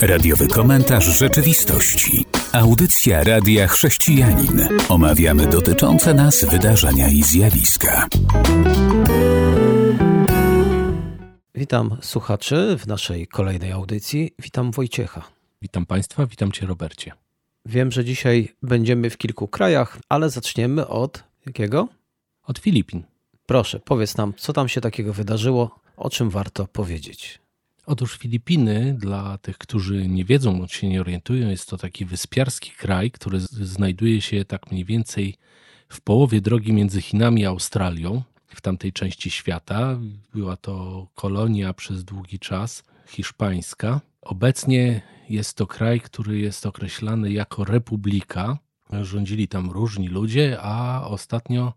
Radiowy komentarz rzeczywistości. Audycja Radia Chrześcijanin. Omawiamy dotyczące nas wydarzenia i zjawiska. Witam słuchaczy w naszej kolejnej audycji. Witam Wojciecha. Witam Państwa, witam Cię Robercie. Wiem, że dzisiaj będziemy w kilku krajach, ale zaczniemy od jakiego? Od Filipin. Proszę, powiedz nam, co tam się takiego wydarzyło, o czym warto powiedzieć. Otóż Filipiny, dla tych, którzy nie wiedzą bądź się nie orientują, jest to taki wyspiarski kraj, który znajduje się tak mniej więcej w połowie drogi między Chinami a Australią, w tamtej części świata. Była to kolonia przez długi czas hiszpańska. Obecnie jest to kraj, który jest określany jako republika. Rządzili tam różni ludzie, a ostatnio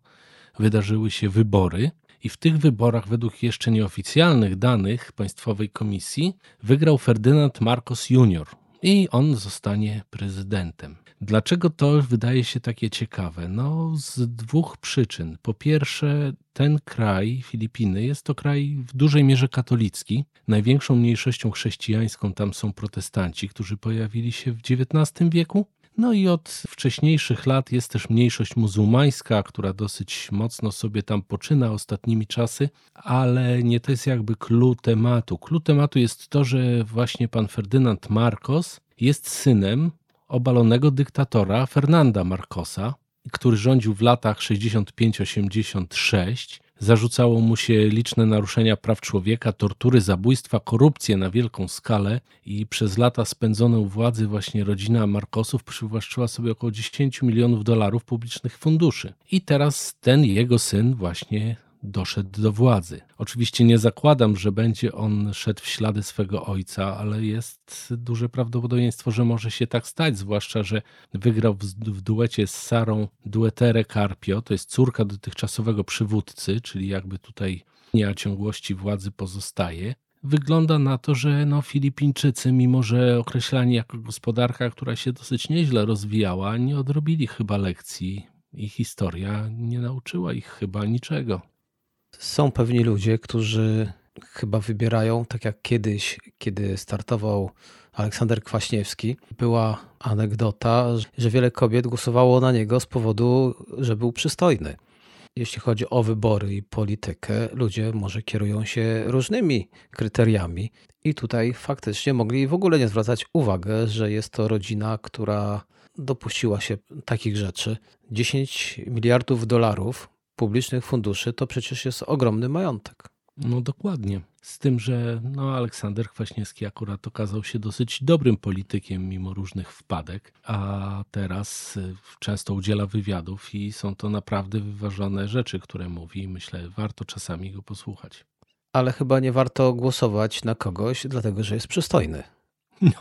wydarzyły się wybory. I w tych wyborach, według jeszcze nieoficjalnych danych Państwowej Komisji, wygrał Ferdynand Marcos Jr. i on zostanie prezydentem. Dlaczego to wydaje się takie ciekawe? No, z dwóch przyczyn. Po pierwsze, ten kraj, Filipiny, jest to kraj w dużej mierze katolicki. Największą mniejszością chrześcijańską tam są protestanci, którzy pojawili się w XIX wieku. No i od wcześniejszych lat jest też mniejszość muzułmańska, która dosyć mocno sobie tam poczyna ostatnimi czasy, ale nie to jest jakby clue tematu. Clue tematu jest to, że właśnie pan Ferdynand Marcos jest synem obalonego dyktatora Fernanda Marcosa, który rządził w latach 65-86. Zarzucało mu się liczne naruszenia praw człowieka, tortury, zabójstwa, korupcję na wielką skalę i przez lata spędzone u władzy właśnie rodzina Marcosów przywłaszczyła sobie około 10 milionów dolarów publicznych funduszy. I teraz ten jego syn właśnie doszedł do władzy. Oczywiście nie zakładam, że będzie on szedł w ślady swego ojca, ale jest duże prawdopodobieństwo, że może się tak stać, zwłaszcza, że wygrał w, w duecie z Sarą Duetere Carpio, to jest córka dotychczasowego przywódcy, czyli jakby tutaj nie ciągłości władzy pozostaje. Wygląda na to, że no Filipińczycy, mimo że określani jako gospodarka, która się dosyć nieźle rozwijała, nie odrobili chyba lekcji i historia nie nauczyła ich chyba niczego. Są pewni ludzie, którzy chyba wybierają, tak jak kiedyś, kiedy startował Aleksander Kwaśniewski, była anegdota, że wiele kobiet głosowało na niego z powodu, że był przystojny. Jeśli chodzi o wybory i politykę, ludzie może kierują się różnymi kryteriami i tutaj faktycznie mogli w ogóle nie zwracać uwagi, że jest to rodzina, która dopuściła się takich rzeczy. 10 miliardów dolarów publicznych funduszy, to przecież jest ogromny majątek. No dokładnie. Z tym, że no, Aleksander Kwaśniewski akurat okazał się dosyć dobrym politykiem mimo różnych wpadek, a teraz y, często udziela wywiadów i są to naprawdę wyważone rzeczy, które mówi. Myślę, warto czasami go posłuchać. Ale chyba nie warto głosować na kogoś, dlatego że jest przystojny.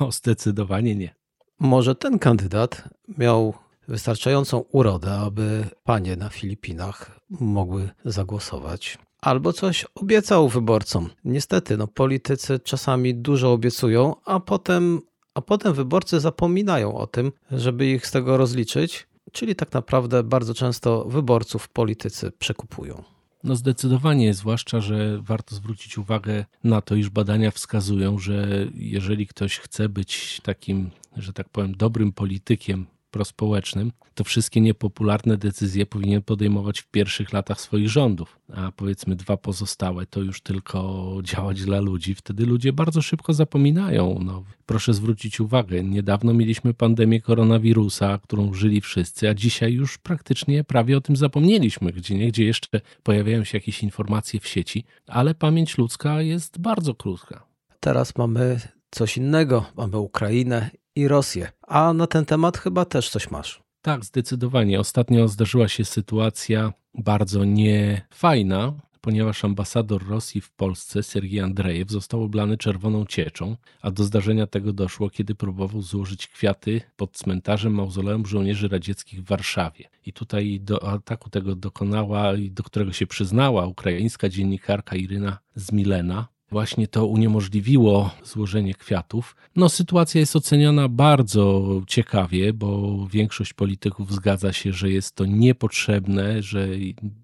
No, zdecydowanie nie. Może ten kandydat miał wystarczającą urodę, aby panie na Filipinach mogły zagłosować. Albo coś obiecał wyborcom. Niestety, no, politycy czasami dużo obiecują, a potem, a potem wyborcy zapominają o tym, żeby ich z tego rozliczyć. Czyli tak naprawdę bardzo często wyborców politycy przekupują. No zdecydowanie, zwłaszcza, że warto zwrócić uwagę na to, iż badania wskazują, że jeżeli ktoś chce być takim, że tak powiem, dobrym politykiem, prospołecznym, to wszystkie niepopularne decyzje powinien podejmować w pierwszych latach swoich rządów, a powiedzmy dwa pozostałe to już tylko działać dla ludzi. Wtedy ludzie bardzo szybko zapominają. No, proszę zwrócić uwagę, niedawno mieliśmy pandemię koronawirusa, którą żyli wszyscy, a dzisiaj już praktycznie prawie o tym zapomnieliśmy, gdzie niegdzie jeszcze pojawiają się jakieś informacje w sieci, ale pamięć ludzka jest bardzo krótka. Teraz mamy coś innego. Mamy Ukrainę i Rosję. A na ten temat chyba też coś masz. Tak, zdecydowanie. Ostatnio zdarzyła się sytuacja bardzo niefajna, ponieważ ambasador Rosji w Polsce, Sergiej Andrejew, został oblany czerwoną cieczą, a do zdarzenia tego doszło, kiedy próbował złożyć kwiaty pod cmentarzem mauzoleum żołnierzy radzieckich w Warszawie. I tutaj do ataku tego dokonała i do którego się przyznała ukraińska dziennikarka Iryna Zmilena, właśnie to uniemożliwiło złożenie kwiatów. No, sytuacja jest oceniona bardzo ciekawie, bo większość polityków zgadza się, że jest to niepotrzebne, że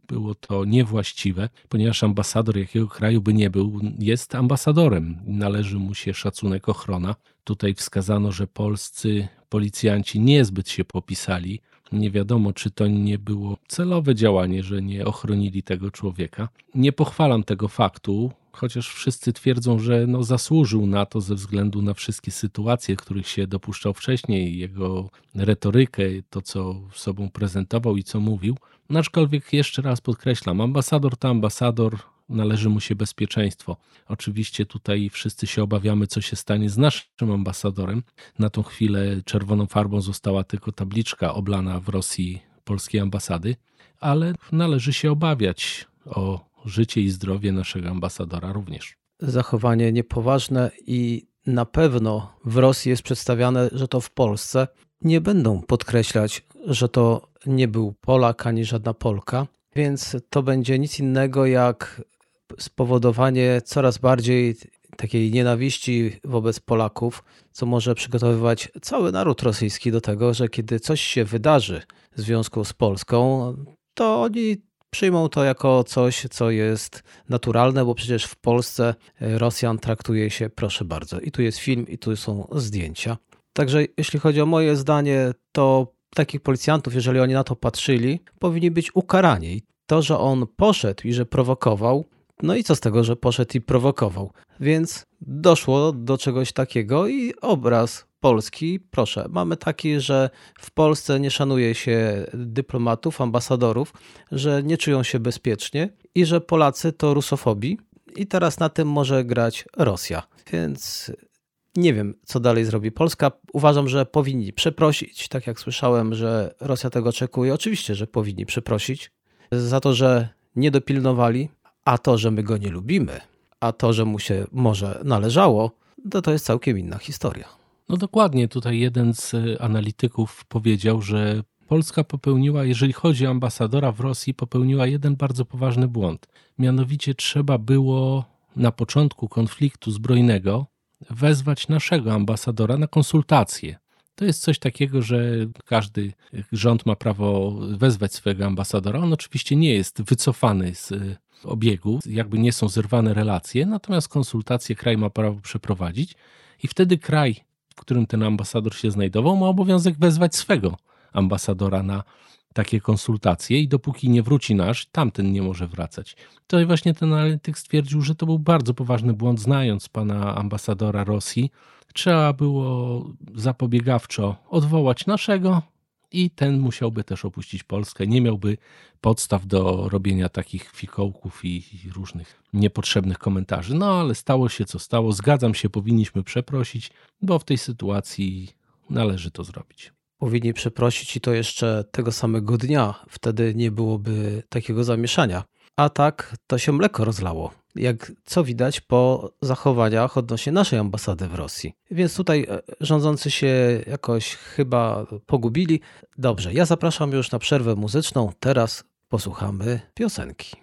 było to niewłaściwe, ponieważ ambasador jakiego kraju by nie był, jest ambasadorem. Należy mu się szacunek, ochrona. Tutaj wskazano, że polscy policjanci niezbyt się popisali. Nie wiadomo, czy to nie było celowe działanie, że nie ochronili tego człowieka. Nie pochwalam tego faktu, chociaż wszyscy twierdzą, że no zasłużył na to ze względu na wszystkie sytuacje, których się dopuszczał wcześniej, jego retorykę, to co sobą prezentował i co mówił. No, aczkolwiek jeszcze raz podkreślam, ambasador to ambasador, należy mu się bezpieczeństwo. Oczywiście tutaj wszyscy się obawiamy, co się stanie z naszym ambasadorem. Na tą chwilę czerwoną farbą została tylko tabliczka oblana w Rosji polskiej ambasady, ale należy się obawiać o życie i zdrowie naszego ambasadora również. Zachowanie niepoważne i na pewno w Rosji jest przedstawiane, że to w Polsce. Nie będą podkreślać, że to nie był Polak ani żadna Polka, więc to będzie nic innego jak spowodowanie coraz bardziej takiej nienawiści wobec Polaków, co może przygotowywać cały naród rosyjski do tego, że kiedy coś się wydarzy w związku z Polską, to oni przyjmą to jako coś, co jest naturalne, bo przecież w Polsce Rosjan traktuje się, proszę bardzo, i tu jest film, i tu są zdjęcia. Także jeśli chodzi o moje zdanie, to takich policjantów, jeżeli oni na to patrzyli, powinni być ukarani. To, że on poszedł i że prowokował, no i co z tego, że poszedł i prowokował? Więc doszło do czegoś takiego i obraz Polski, proszę, mamy taki, że w Polsce nie szanuje się dyplomatów, ambasadorów, że nie czują się bezpiecznie i że Polacy to rusofobi i teraz na tym może grać Rosja. Więc nie wiem, co dalej zrobi Polska. Uważam, że powinni przeprosić, tak jak słyszałem, że Rosja tego oczekuje. Oczywiście, że powinni przeprosić za to, że nie dopilnowali, a to, że my go nie lubimy, a to, że mu się może należało, to to jest całkiem inna historia. No dokładnie, tutaj jeden z analityków powiedział, że Polska popełniła, jeżeli chodzi o ambasadora w Rosji, popełniła jeden bardzo poważny błąd. Mianowicie trzeba było na początku konfliktu zbrojnego wezwać naszego ambasadora na konsultacje. To jest coś takiego, że każdy rząd ma prawo wezwać swojego ambasadora. On oczywiście nie jest wycofany z obiegu, jakby nie są zerwane relacje, natomiast konsultacje kraj ma prawo przeprowadzić i wtedy kraj, w którym ten ambasador się znajdował, ma obowiązek wezwać swego ambasadora na takie konsultacje i dopóki nie wróci nasz, tamten nie może wracać. To właśnie ten analityk stwierdził, że to był bardzo poważny błąd, znając pana ambasadora Rosji. Trzeba było zapobiegawczo odwołać naszego, i ten musiałby też opuścić Polskę. Nie miałby podstaw do robienia takich fikołków i różnych niepotrzebnych komentarzy. No ale stało się co stało. Zgadzam się, powinniśmy przeprosić, bo w tej sytuacji należy to zrobić. Powinni przeprosić i to jeszcze tego samego dnia. Wtedy nie byłoby takiego zamieszania. A tak to się mleko rozlało jak co widać po zachowaniach odnośnie naszej ambasady w Rosji. Więc tutaj e, rządzący się jakoś chyba pogubili. Dobrze, ja zapraszam już na przerwę muzyczną. Teraz posłuchamy piosenki.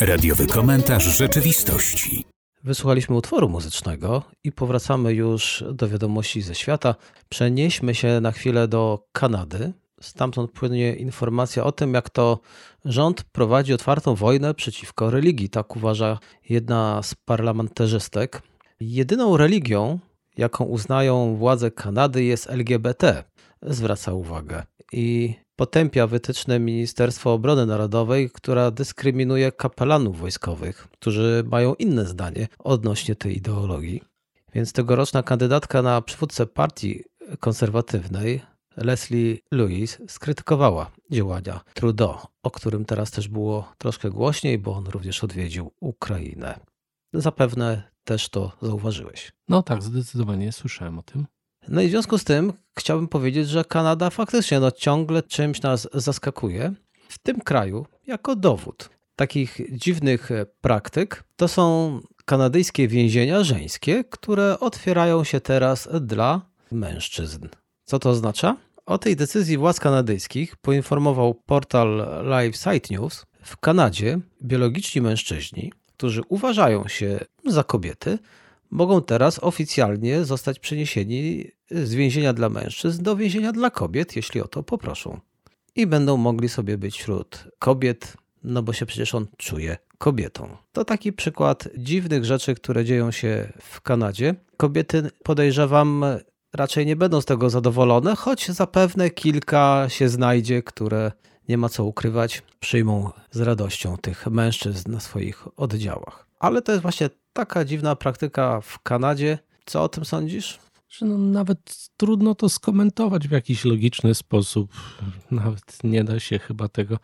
Radiowy komentarz rzeczywistości. Wysłuchaliśmy utworu muzycznego i powracamy już do wiadomości ze świata. Przenieśmy się na chwilę do Kanady, Stamtąd płynie informacja o tym, jak to rząd prowadzi otwartą wojnę przeciwko religii. Tak uważa jedna z parlamentarzystek. Jedyną religią, jaką uznają władze Kanady, jest LGBT, zwraca uwagę. I potępia wytyczne Ministerstwa Obrony Narodowej, która dyskryminuje kapelanów wojskowych, którzy mają inne zdanie odnośnie tej ideologii. Więc tegoroczna kandydatka na przywódcę partii konserwatywnej, Leslie Louis skrytykowała działania Trudeau, o którym teraz też było troszkę głośniej, bo on również odwiedził Ukrainę. Zapewne też to zauważyłeś. No tak, zdecydowanie słyszałem o tym. No i w związku z tym chciałbym powiedzieć, że Kanada faktycznie no, ciągle czymś nas zaskakuje. W tym kraju, jako dowód takich dziwnych praktyk, to są kanadyjskie więzienia żeńskie, które otwierają się teraz dla mężczyzn. Co to oznacza? O tej decyzji władz kanadyjskich poinformował portal Live Site News. W Kanadzie biologiczni mężczyźni którzy uważają się za kobiety, mogą teraz oficjalnie zostać przeniesieni z więzienia dla mężczyzn do więzienia dla kobiet, jeśli o to poproszą. I będą mogli sobie być wśród kobiet, no bo się przecież on czuje kobietą. To taki przykład dziwnych rzeczy, które dzieją się w Kanadzie. Kobiety, podejrzewam, raczej nie będą z tego zadowolone, choć zapewne kilka się znajdzie, które nie ma co ukrywać, przyjmą z radością tych mężczyzn na swoich oddziałach. Ale to jest właśnie taka dziwna praktyka w Kanadzie. Co o tym sądzisz? No, nawet trudno to skomentować w jakiś logiczny sposób. Nawet nie da się chyba tego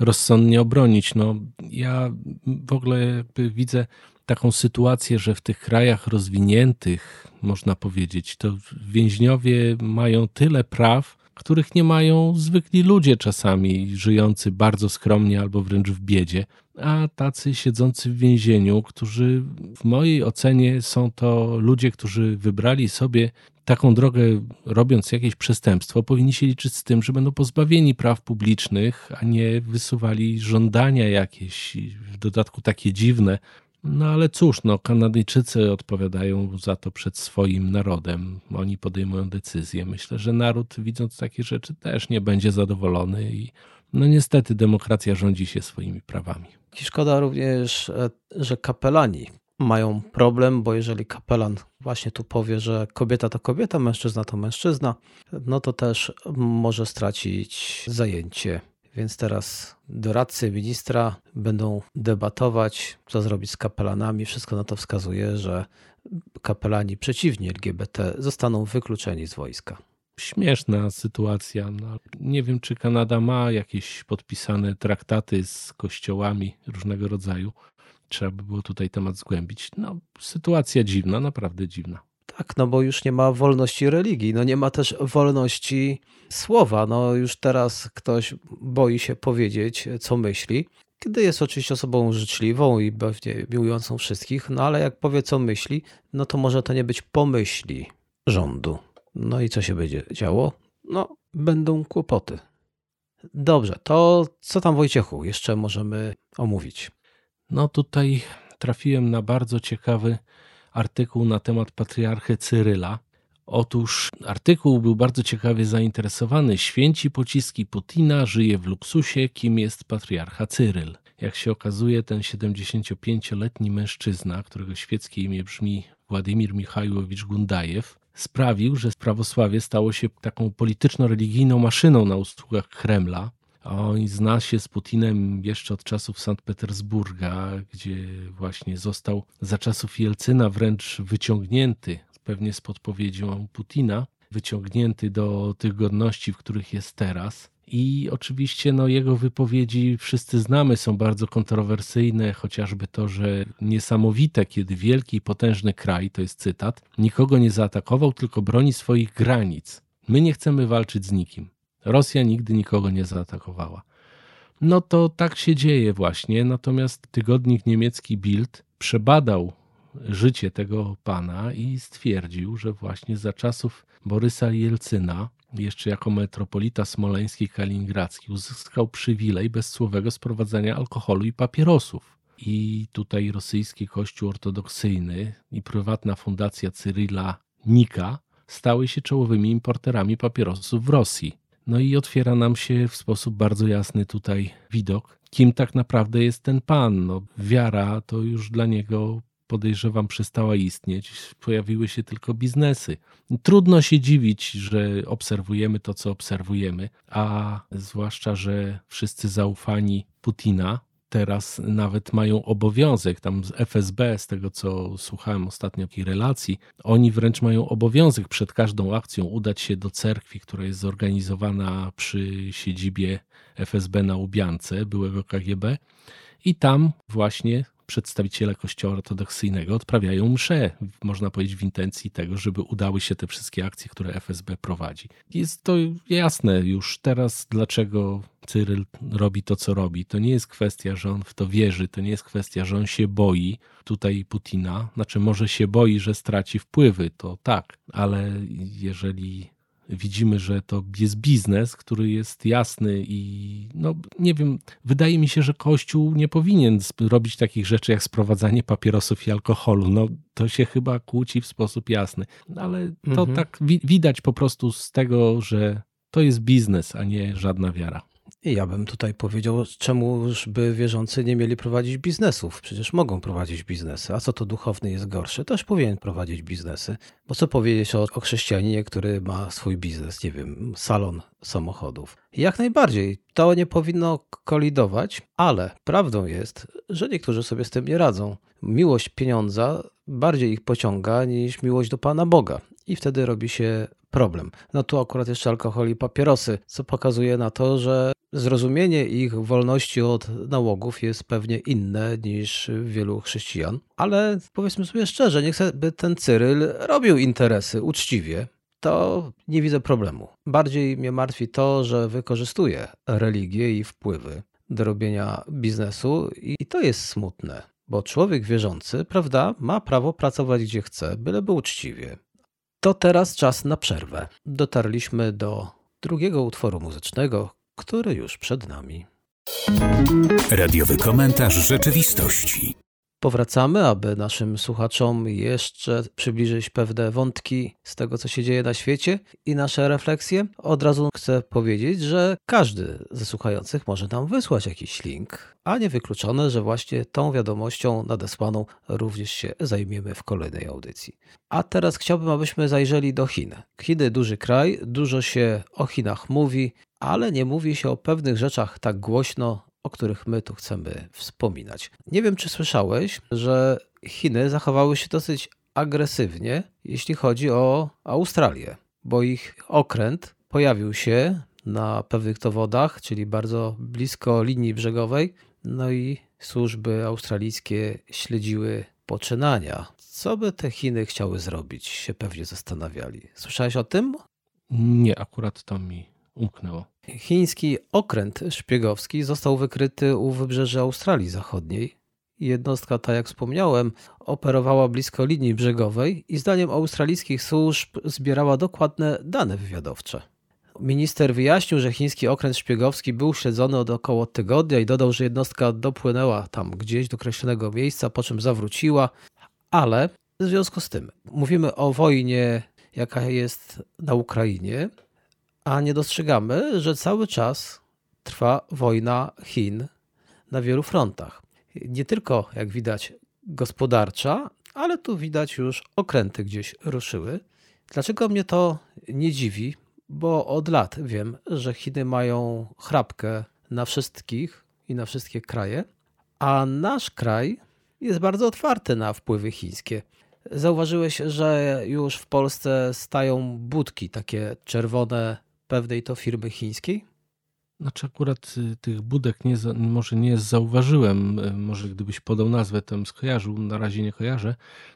rozsądnie obronić. No, ja w ogóle widzę taką sytuację, że w tych krajach rozwiniętych, można powiedzieć, to więźniowie mają tyle praw, których nie mają zwykli ludzie czasami, żyjący bardzo skromnie albo wręcz w biedzie, a tacy siedzący w więzieniu, którzy w mojej ocenie są to ludzie, którzy wybrali sobie taką drogę, robiąc jakieś przestępstwo, powinni się liczyć z tym, że będą pozbawieni praw publicznych, a nie wysuwali żądania jakieś, w dodatku takie dziwne, no ale cóż, no, Kanadyjczycy odpowiadają za to przed swoim narodem. Oni podejmują decyzje. Myślę, że naród, widząc takie rzeczy, też nie będzie zadowolony i no niestety demokracja rządzi się swoimi prawami. I szkoda również, e, że kapelani mają problem, bo jeżeli kapelan właśnie tu powie, że kobieta to kobieta, mężczyzna to mężczyzna, no to też może stracić zajęcie więc teraz doradcy ministra będą debatować, co zrobić z kapelanami. Wszystko na to wskazuje, że kapelani przeciwni LGBT zostaną wykluczeni z wojska. Śmieszna sytuacja. No, nie wiem, czy Kanada ma jakieś podpisane traktaty z kościołami różnego rodzaju. Trzeba by było tutaj temat zgłębić. No, sytuacja dziwna, naprawdę dziwna. Tak, no bo już nie ma wolności religii, no nie ma też wolności słowa. No już teraz ktoś boi się powiedzieć, co myśli. Kiedy jest oczywiście osobą życzliwą i pewnie miłującą wszystkich, no ale jak powie, co myśli, no to może to nie być pomyśli rządu. No i co się będzie działo? No, będą kłopoty. Dobrze, to co tam Wojciechu jeszcze możemy omówić? No tutaj trafiłem na bardzo ciekawy artykuł na temat patriarchy Cyryla. Otóż artykuł był bardzo ciekawie zainteresowany. Święci pociski Putina żyje w luksusie, kim jest patriarcha Cyryl. Jak się okazuje, ten 75-letni mężczyzna, którego świeckie imię brzmi Władimir Michajłowicz Gundajew, sprawił, że prawosławie stało się taką polityczno-religijną maszyną na usługach Kremla. On zna się z Putinem jeszcze od czasów Sankt Petersburga, gdzie właśnie został za czasów Jelcyna wręcz wyciągnięty, pewnie z podpowiedzią Putina, wyciągnięty do tych godności, w których jest teraz. I oczywiście no, jego wypowiedzi wszyscy znamy, są bardzo kontrowersyjne, chociażby to, że niesamowite, kiedy wielki i potężny kraj, to jest cytat, nikogo nie zaatakował, tylko broni swoich granic. My nie chcemy walczyć z nikim. Rosja nigdy nikogo nie zaatakowała. No to tak się dzieje właśnie, natomiast tygodnik niemiecki Bild przebadał życie tego pana i stwierdził, że właśnie za czasów Borysa Jelcyna, jeszcze jako metropolita smoleński kaliningradzki, uzyskał przywilej bezsłowego sprowadzania alkoholu i papierosów. I tutaj rosyjski kościół ortodoksyjny i prywatna fundacja Cyryla Nika stały się czołowymi importerami papierosów w Rosji. No i otwiera nam się w sposób bardzo jasny tutaj widok, kim tak naprawdę jest ten pan. No, wiara to już dla niego podejrzewam przestała istnieć, pojawiły się tylko biznesy. Trudno się dziwić, że obserwujemy to, co obserwujemy, a zwłaszcza, że wszyscy zaufani Putina teraz nawet mają obowiązek, tam z FSB, z tego co słuchałem ostatnio takiej relacji, oni wręcz mają obowiązek przed każdą akcją udać się do cerkwi, która jest zorganizowana przy siedzibie FSB na Ubiance, byłego KGB, i tam właśnie przedstawiciele Kościoła ortodoksyjnego odprawiają msze, można powiedzieć, w intencji tego, żeby udały się te wszystkie akcje, które FSB prowadzi. Jest to jasne już teraz, dlaczego Cyryl robi to, co robi. To nie jest kwestia, że on w to wierzy, to nie jest kwestia, że on się boi tutaj Putina. Znaczy, może się boi, że straci wpływy, to tak, ale jeżeli widzimy, że to jest biznes, który jest jasny i no nie wiem, wydaje mi się, że Kościół nie powinien robić takich rzeczy jak sprowadzanie papierosów i alkoholu. No to się chyba kłóci w sposób jasny. Ale to mhm. tak wi widać po prostu z tego, że to jest biznes, a nie żadna wiara. I ja bym tutaj powiedział, czemu by wierzący nie mieli prowadzić biznesów? Przecież mogą prowadzić biznesy. A co to duchowny jest gorszy? Też powinien prowadzić biznesy. Bo co powiedzieć o, o chrześcijaninie, który ma swój biznes, nie wiem, salon samochodów? Jak najbardziej. To nie powinno kolidować, ale prawdą jest, że niektórzy sobie z tym nie radzą. Miłość pieniądza bardziej ich pociąga niż miłość do Pana Boga. I wtedy robi się problem. No tu akurat jeszcze alkohol i papierosy, co pokazuje na to, że zrozumienie ich wolności od nałogów jest pewnie inne niż wielu chrześcijan. Ale powiedzmy sobie szczerze, nie chcę, by ten Cyryl robił interesy uczciwie. To nie widzę problemu. Bardziej mnie martwi to, że wykorzystuje religię i wpływy do robienia biznesu, i to jest smutne, bo człowiek wierzący, prawda, ma prawo pracować gdzie chce, byleby uczciwie. To teraz czas na przerwę. Dotarliśmy do drugiego utworu muzycznego, który już przed nami. Radiowy komentarz rzeczywistości. Powracamy, aby naszym słuchaczom jeszcze przybliżyć pewne wątki z tego, co się dzieje na świecie i nasze refleksje. Od razu chcę powiedzieć, że każdy ze słuchających może nam wysłać jakiś link, a niewykluczone, że właśnie tą wiadomością nadesłaną również się zajmiemy w kolejnej audycji. A teraz chciałbym, abyśmy zajrzeli do Chin. Chiny duży kraj, dużo się o Chinach mówi, ale nie mówi się o pewnych rzeczach tak głośno, o których my tu chcemy wspominać. Nie wiem, czy słyszałeś, że Chiny zachowały się dosyć agresywnie, jeśli chodzi o Australię, bo ich okręt pojawił się na pewnych to wodach, czyli bardzo blisko linii brzegowej, no i służby australijskie śledziły poczynania. Co by te Chiny chciały zrobić, się pewnie zastanawiali. Słyszałeś o tym? Nie, akurat to mi umknęło. Chiński okręt szpiegowski został wykryty u wybrzeży Australii Zachodniej. Jednostka ta, jak wspomniałem, operowała blisko linii brzegowej i zdaniem australijskich służb zbierała dokładne dane wywiadowcze. Minister wyjaśnił, że chiński okręt szpiegowski był śledzony od około tygodnia i dodał, że jednostka dopłynęła tam gdzieś do określonego miejsca, po czym zawróciła, ale w związku z tym mówimy o wojnie, jaka jest na Ukrainie, a nie dostrzegamy, że cały czas trwa wojna Chin na wielu frontach. Nie tylko, jak widać, gospodarcza, ale tu widać już okręty gdzieś ruszyły. Dlaczego mnie to nie dziwi? Bo od lat wiem, że Chiny mają chrapkę na wszystkich i na wszystkie kraje, a nasz kraj jest bardzo otwarty na wpływy chińskie. Zauważyłeś, że już w Polsce stają budki takie czerwone pewnej to firmy chińskiej? Znaczy akurat y, tych budek nie, może nie zauważyłem, y, może gdybyś podał nazwę, to bym skojarzył, na razie nie kojarzę.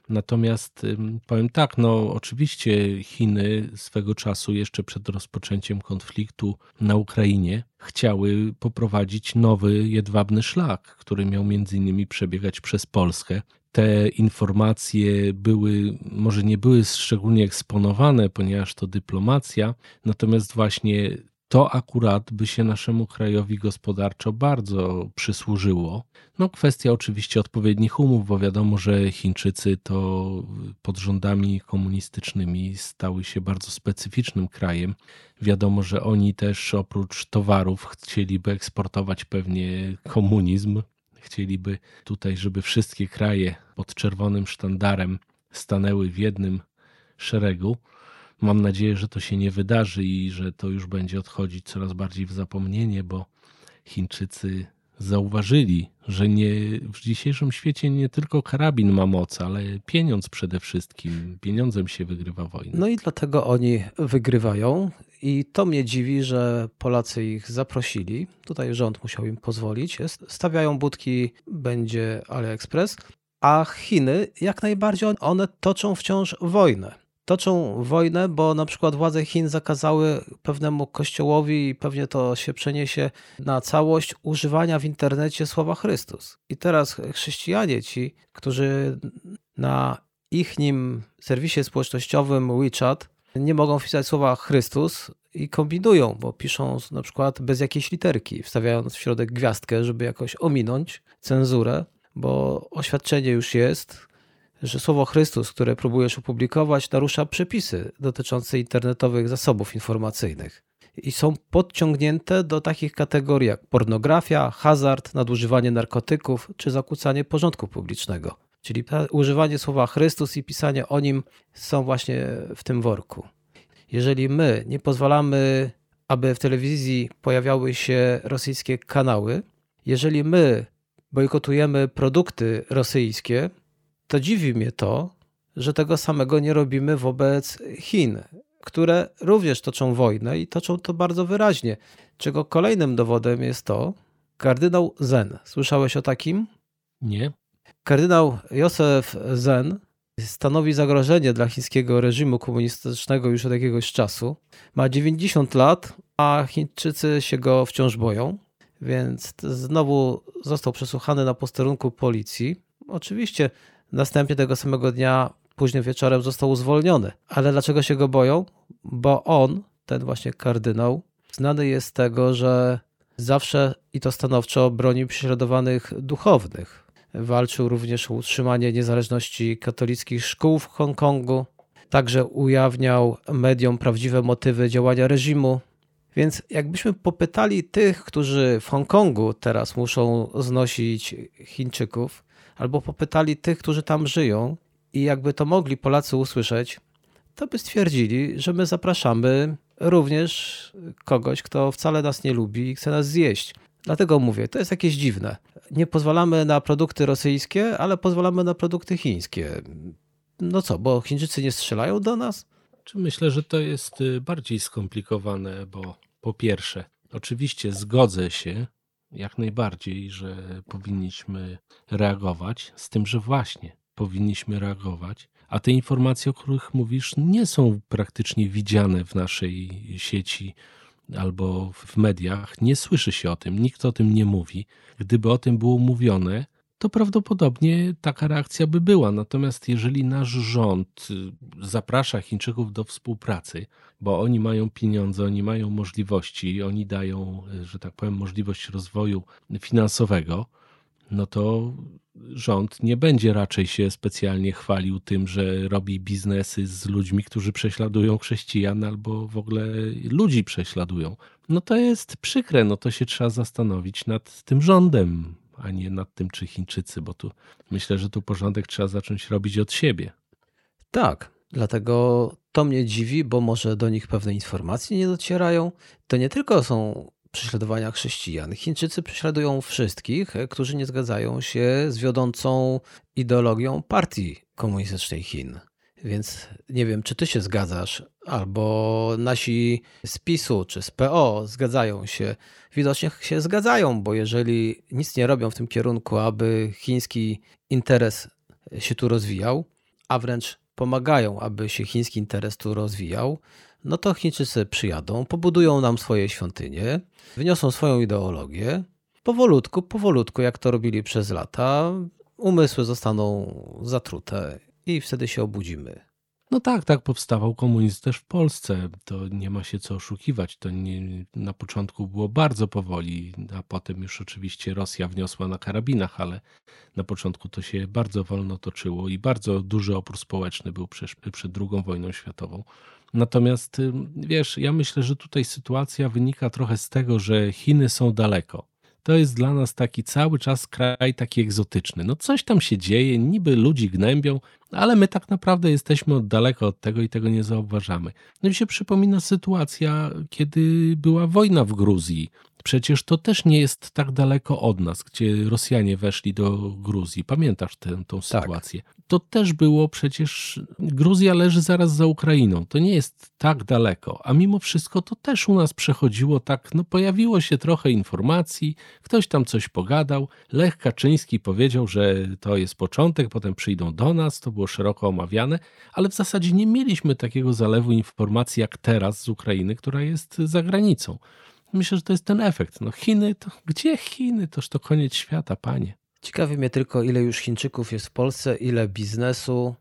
Natomiast powiem tak, no oczywiście Chiny swego czasu, jeszcze przed rozpoczęciem konfliktu na Ukrainie, chciały poprowadzić nowy jedwabny szlak, który miał między innymi przebiegać przez Polskę te informacje były, może nie były szczególnie eksponowane, ponieważ to dyplomacja, natomiast właśnie to akurat by się naszemu krajowi gospodarczo bardzo przysłużyło. No, kwestia oczywiście odpowiednich umów, bo wiadomo, że Chińczycy to pod rządami komunistycznymi stały się bardzo specyficznym krajem. Wiadomo, że oni też oprócz towarów chcieliby eksportować pewnie komunizm, Chcieliby tutaj, żeby wszystkie kraje pod czerwonym sztandarem stanęły w jednym szeregu. Mam nadzieję, że to się nie wydarzy i że to już będzie odchodzić coraz bardziej w zapomnienie, bo Chińczycy zauważyli, że nie, w dzisiejszym świecie nie tylko karabin ma moc, ale pieniądz przede wszystkim. Pieniądzem się wygrywa wojnę. No i dlatego oni wygrywają. I to mnie dziwi, że Polacy ich zaprosili. Tutaj rząd musiał im pozwolić. Stawiają budki, będzie AliExpress, a Chiny jak najbardziej one toczą wciąż wojnę toczą wojnę, bo na przykład władze Chin zakazały pewnemu kościołowi i pewnie to się przeniesie na całość używania w internecie słowa Chrystus. I teraz chrześcijanie ci, którzy na ich nim serwisie społecznościowym WeChat nie mogą wpisać słowa Chrystus i kombinują, bo piszą na przykład bez jakiejś literki, wstawiając w środek gwiazdkę, żeby jakoś ominąć cenzurę, bo oświadczenie już jest, że słowo Chrystus, które próbujesz opublikować, narusza przepisy dotyczące internetowych zasobów informacyjnych i są podciągnięte do takich kategorii jak pornografia, hazard, nadużywanie narkotyków czy zakłócanie porządku publicznego. Czyli używanie słowa Chrystus i pisanie o nim są właśnie w tym worku. Jeżeli my nie pozwalamy, aby w telewizji pojawiały się rosyjskie kanały, jeżeli my bojkotujemy produkty rosyjskie, to dziwi mnie to, że tego samego nie robimy wobec Chin, które również toczą wojnę i toczą to bardzo wyraźnie. Czego kolejnym dowodem jest to kardynał Zen. Słyszałeś o takim? Nie. Kardynał Józef Zen stanowi zagrożenie dla chińskiego reżimu komunistycznego już od jakiegoś czasu. Ma 90 lat, a Chińczycy się go wciąż boją, więc znowu został przesłuchany na posterunku policji. Oczywiście następnie tego samego dnia późnym wieczorem został zwolniony. Ale dlaczego się go boją? Bo on, ten właśnie kardynał, znany jest z tego, że zawsze i to stanowczo broni prześladowanych duchownych. Walczył również o utrzymanie niezależności katolickich szkół w Hongkongu. Także ujawniał mediom prawdziwe motywy działania reżimu. Więc jakbyśmy popytali tych, którzy w Hongkongu teraz muszą znosić Chińczyków, albo popytali tych, którzy tam żyją, i jakby to mogli Polacy usłyszeć, to by stwierdzili, że my zapraszamy również kogoś, kto wcale nas nie lubi i chce nas zjeść. Dlatego mówię, to jest jakieś dziwne. Nie pozwalamy na produkty rosyjskie, ale pozwalamy na produkty chińskie. No co, bo Chińczycy nie strzelają do nas? Myślę, że to jest y, bardziej skomplikowane, bo po pierwsze, oczywiście zgodzę się jak najbardziej, że powinniśmy reagować, z tym, że właśnie powinniśmy reagować, a te informacje, o których mówisz, nie są praktycznie widziane w naszej sieci albo w mediach. Nie słyszy się o tym, nikt o tym nie mówi. Gdyby o tym było mówione, to prawdopodobnie taka reakcja by była. Natomiast jeżeli nasz rząd y, zaprasza Chińczyków do współpracy, bo oni mają pieniądze, oni mają możliwości, oni dają, y, że tak powiem, możliwość rozwoju finansowego, no to rząd nie będzie raczej się specjalnie chwalił tym, że robi biznesy z ludźmi, którzy prześladują chrześcijan albo w ogóle ludzi prześladują. No to jest przykre, no to się trzeba zastanowić nad tym rządem, a nie nad tym, czy Chińczycy, bo tu myślę, że tu porządek trzeba zacząć robić od siebie. Tak, dlatego to mnie dziwi, bo może do nich pewne informacje nie docierają. To nie tylko są prześladowania chrześcijan. Chińczycy prześladują wszystkich, e, którzy nie zgadzają się z wiodącą ideologią partii komunistycznej Chin. Więc nie wiem, czy ty się zgadzasz, albo nasi z PiSu czy z PO zgadzają się. Widocznie się zgadzają, bo jeżeli nic nie robią w tym kierunku, aby chiński interes się tu rozwijał, a wręcz pomagają, aby się chiński interes tu rozwijał, no to Chińczycy przyjadą, pobudują nam swoje świątynie, wyniosą swoją ideologię. Powolutku, powolutku, jak to robili przez lata, umysły zostaną zatrute i wtedy się obudzimy. No tak, tak powstawał komunizm też w Polsce. To nie ma się co oszukiwać. To nie, na początku było bardzo powoli, a potem już oczywiście Rosja wniosła na karabinach, ale na początku to się bardzo wolno toczyło i bardzo duży opór społeczny był przed, przed II wojną światową. Natomiast wiesz, ja myślę, że tutaj sytuacja wynika trochę z tego, że Chiny są daleko. To jest dla nas taki cały czas kraj taki egzotyczny. No coś tam się dzieje, niby ludzi gnębią, ale my tak naprawdę jesteśmy daleko od tego i tego nie zauważamy. No mi się przypomina sytuacja, kiedy była wojna w Gruzji. Przecież to też nie jest tak daleko od nas, gdzie Rosjanie weszli do Gruzji. Pamiętasz tę, tą tak. sytuację? To też było przecież. Gruzja leży zaraz za Ukrainą. To nie jest tak daleko, a mimo wszystko to też u nas przechodziło tak. No, pojawiło się trochę informacji, ktoś tam coś pogadał. Lech Kaczyński powiedział, że to jest początek, potem przyjdą do nas. To było szeroko omawiane, ale w zasadzie nie mieliśmy takiego zalewu informacji jak teraz z Ukrainy, która jest za granicą. Myślę, że to jest ten efekt. No Chiny, to gdzie Chiny? Toż to koniec świata, panie. Ciekawi mnie tylko, ile już Chińczyków jest w Polsce, ile biznesu,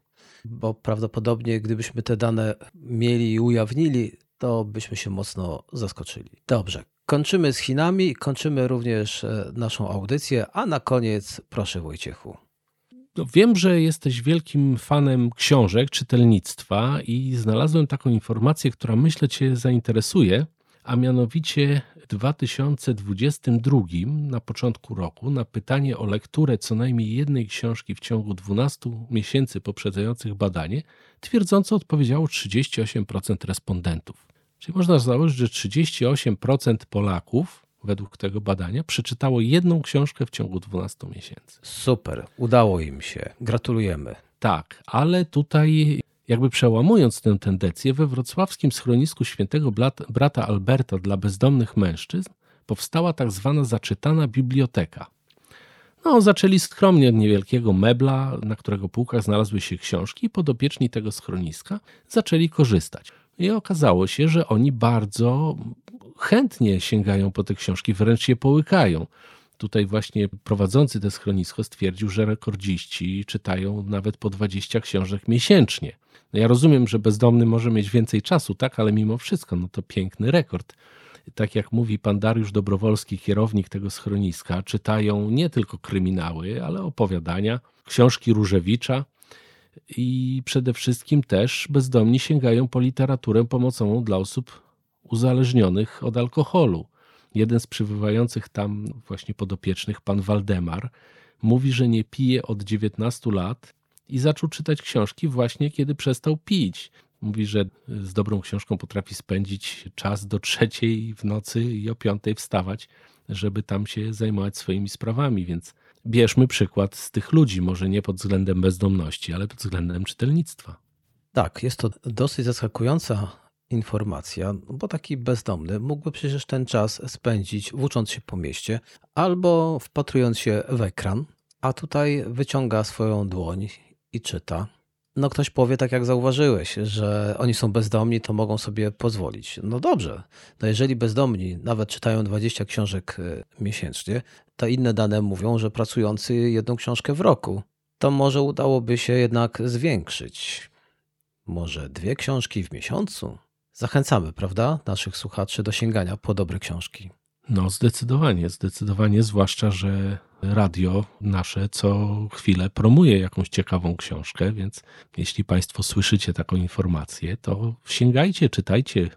bo prawdopodobnie gdybyśmy te dane mieli i ujawnili, to byśmy się mocno zaskoczyli. Dobrze, kończymy z Chinami, kończymy również e, naszą audycję, a na koniec proszę Wojciechu. No, wiem, że jesteś wielkim fanem książek, czytelnictwa i znalazłem taką informację, która myślę Cię zainteresuje, a mianowicie w 2022, na początku roku, na pytanie o lekturę co najmniej jednej książki w ciągu 12 miesięcy poprzedzających badanie, twierdząco odpowiedziało 38% respondentów. Czyli można założyć, że 38% Polaków według tego badania przeczytało jedną książkę w ciągu 12 miesięcy. Super, udało im się. Gratulujemy. Tak, ale tutaj jakby przełamując tę tendencję, we wrocławskim schronisku świętego brata Alberta dla bezdomnych mężczyzn powstała tak zwana zaczytana biblioteka. No, zaczęli skromnie od niewielkiego mebla, na którego półkach znalazły się książki, i podopieczni tego schroniska zaczęli korzystać. I okazało się, że oni bardzo chętnie sięgają po te książki, wręcz je połykają. Tutaj właśnie prowadzący te schronisko stwierdził, że rekordziści czytają nawet po 20 książek miesięcznie. No ja rozumiem, że bezdomny może mieć więcej czasu, tak, ale mimo wszystko, no to piękny rekord. Tak jak mówi pan Dariusz Dobrowolski, kierownik tego schroniska, czytają nie tylko kryminały, ale opowiadania, książki Różewicza i przede wszystkim też bezdomni sięgają po literaturę pomocową dla osób uzależnionych od alkoholu. Jeden z przybywających tam właśnie podopiecznych, pan Waldemar, mówi, że nie pije od 19 lat i zaczął czytać książki właśnie kiedy przestał pić. Mówi, że z dobrą książką potrafi spędzić czas do trzeciej w nocy i o piątej wstawać, żeby tam się zajmować swoimi sprawami, więc bierzmy przykład z tych ludzi, może nie pod względem bezdomności, ale pod względem czytelnictwa. Tak, jest to dosyć zaskakująca informacja, bo taki bezdomny mógłby przecież ten czas spędzić włócząc się po mieście albo wpatrując się w ekran, a tutaj wyciąga swoją dłoń i czyta. No ktoś powie, tak jak zauważyłeś, że oni są bezdomni, to mogą sobie pozwolić. No dobrze, no jeżeli bezdomni nawet czytają 20 książek e, miesięcznie, to inne dane mówią, że pracujący jedną książkę w roku, to może udałoby się jednak zwiększyć. Może dwie książki w miesiącu? Zachęcamy, prawda, naszych słuchaczy do sięgania po dobre książki. No, zdecydowanie, zdecydowanie, zwłaszcza, że radio nasze co chwilę promuje jakąś ciekawą książkę, więc jeśli Państwo słyszycie taką informację, to sięgajcie, czytajcie.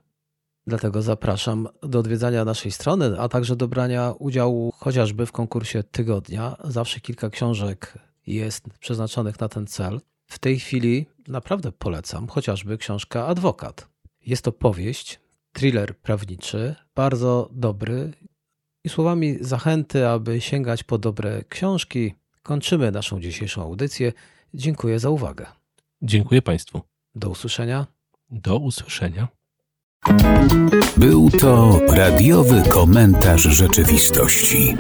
Dlatego zapraszam do odwiedzania naszej strony, a także do brania udziału chociażby w konkursie tygodnia. Zawsze kilka książek jest przeznaczonych na ten cel. W tej chwili naprawdę polecam chociażby książka Adwokat. Jest to powieść, thriller prawniczy, bardzo dobry i słowami zachęty, aby sięgać po dobre książki, kończymy naszą dzisiejszą audycję. Dziękuję za uwagę. Dziękuję Państwu. Do usłyszenia. Do usłyszenia. Był to radiowy komentarz rzeczywistości.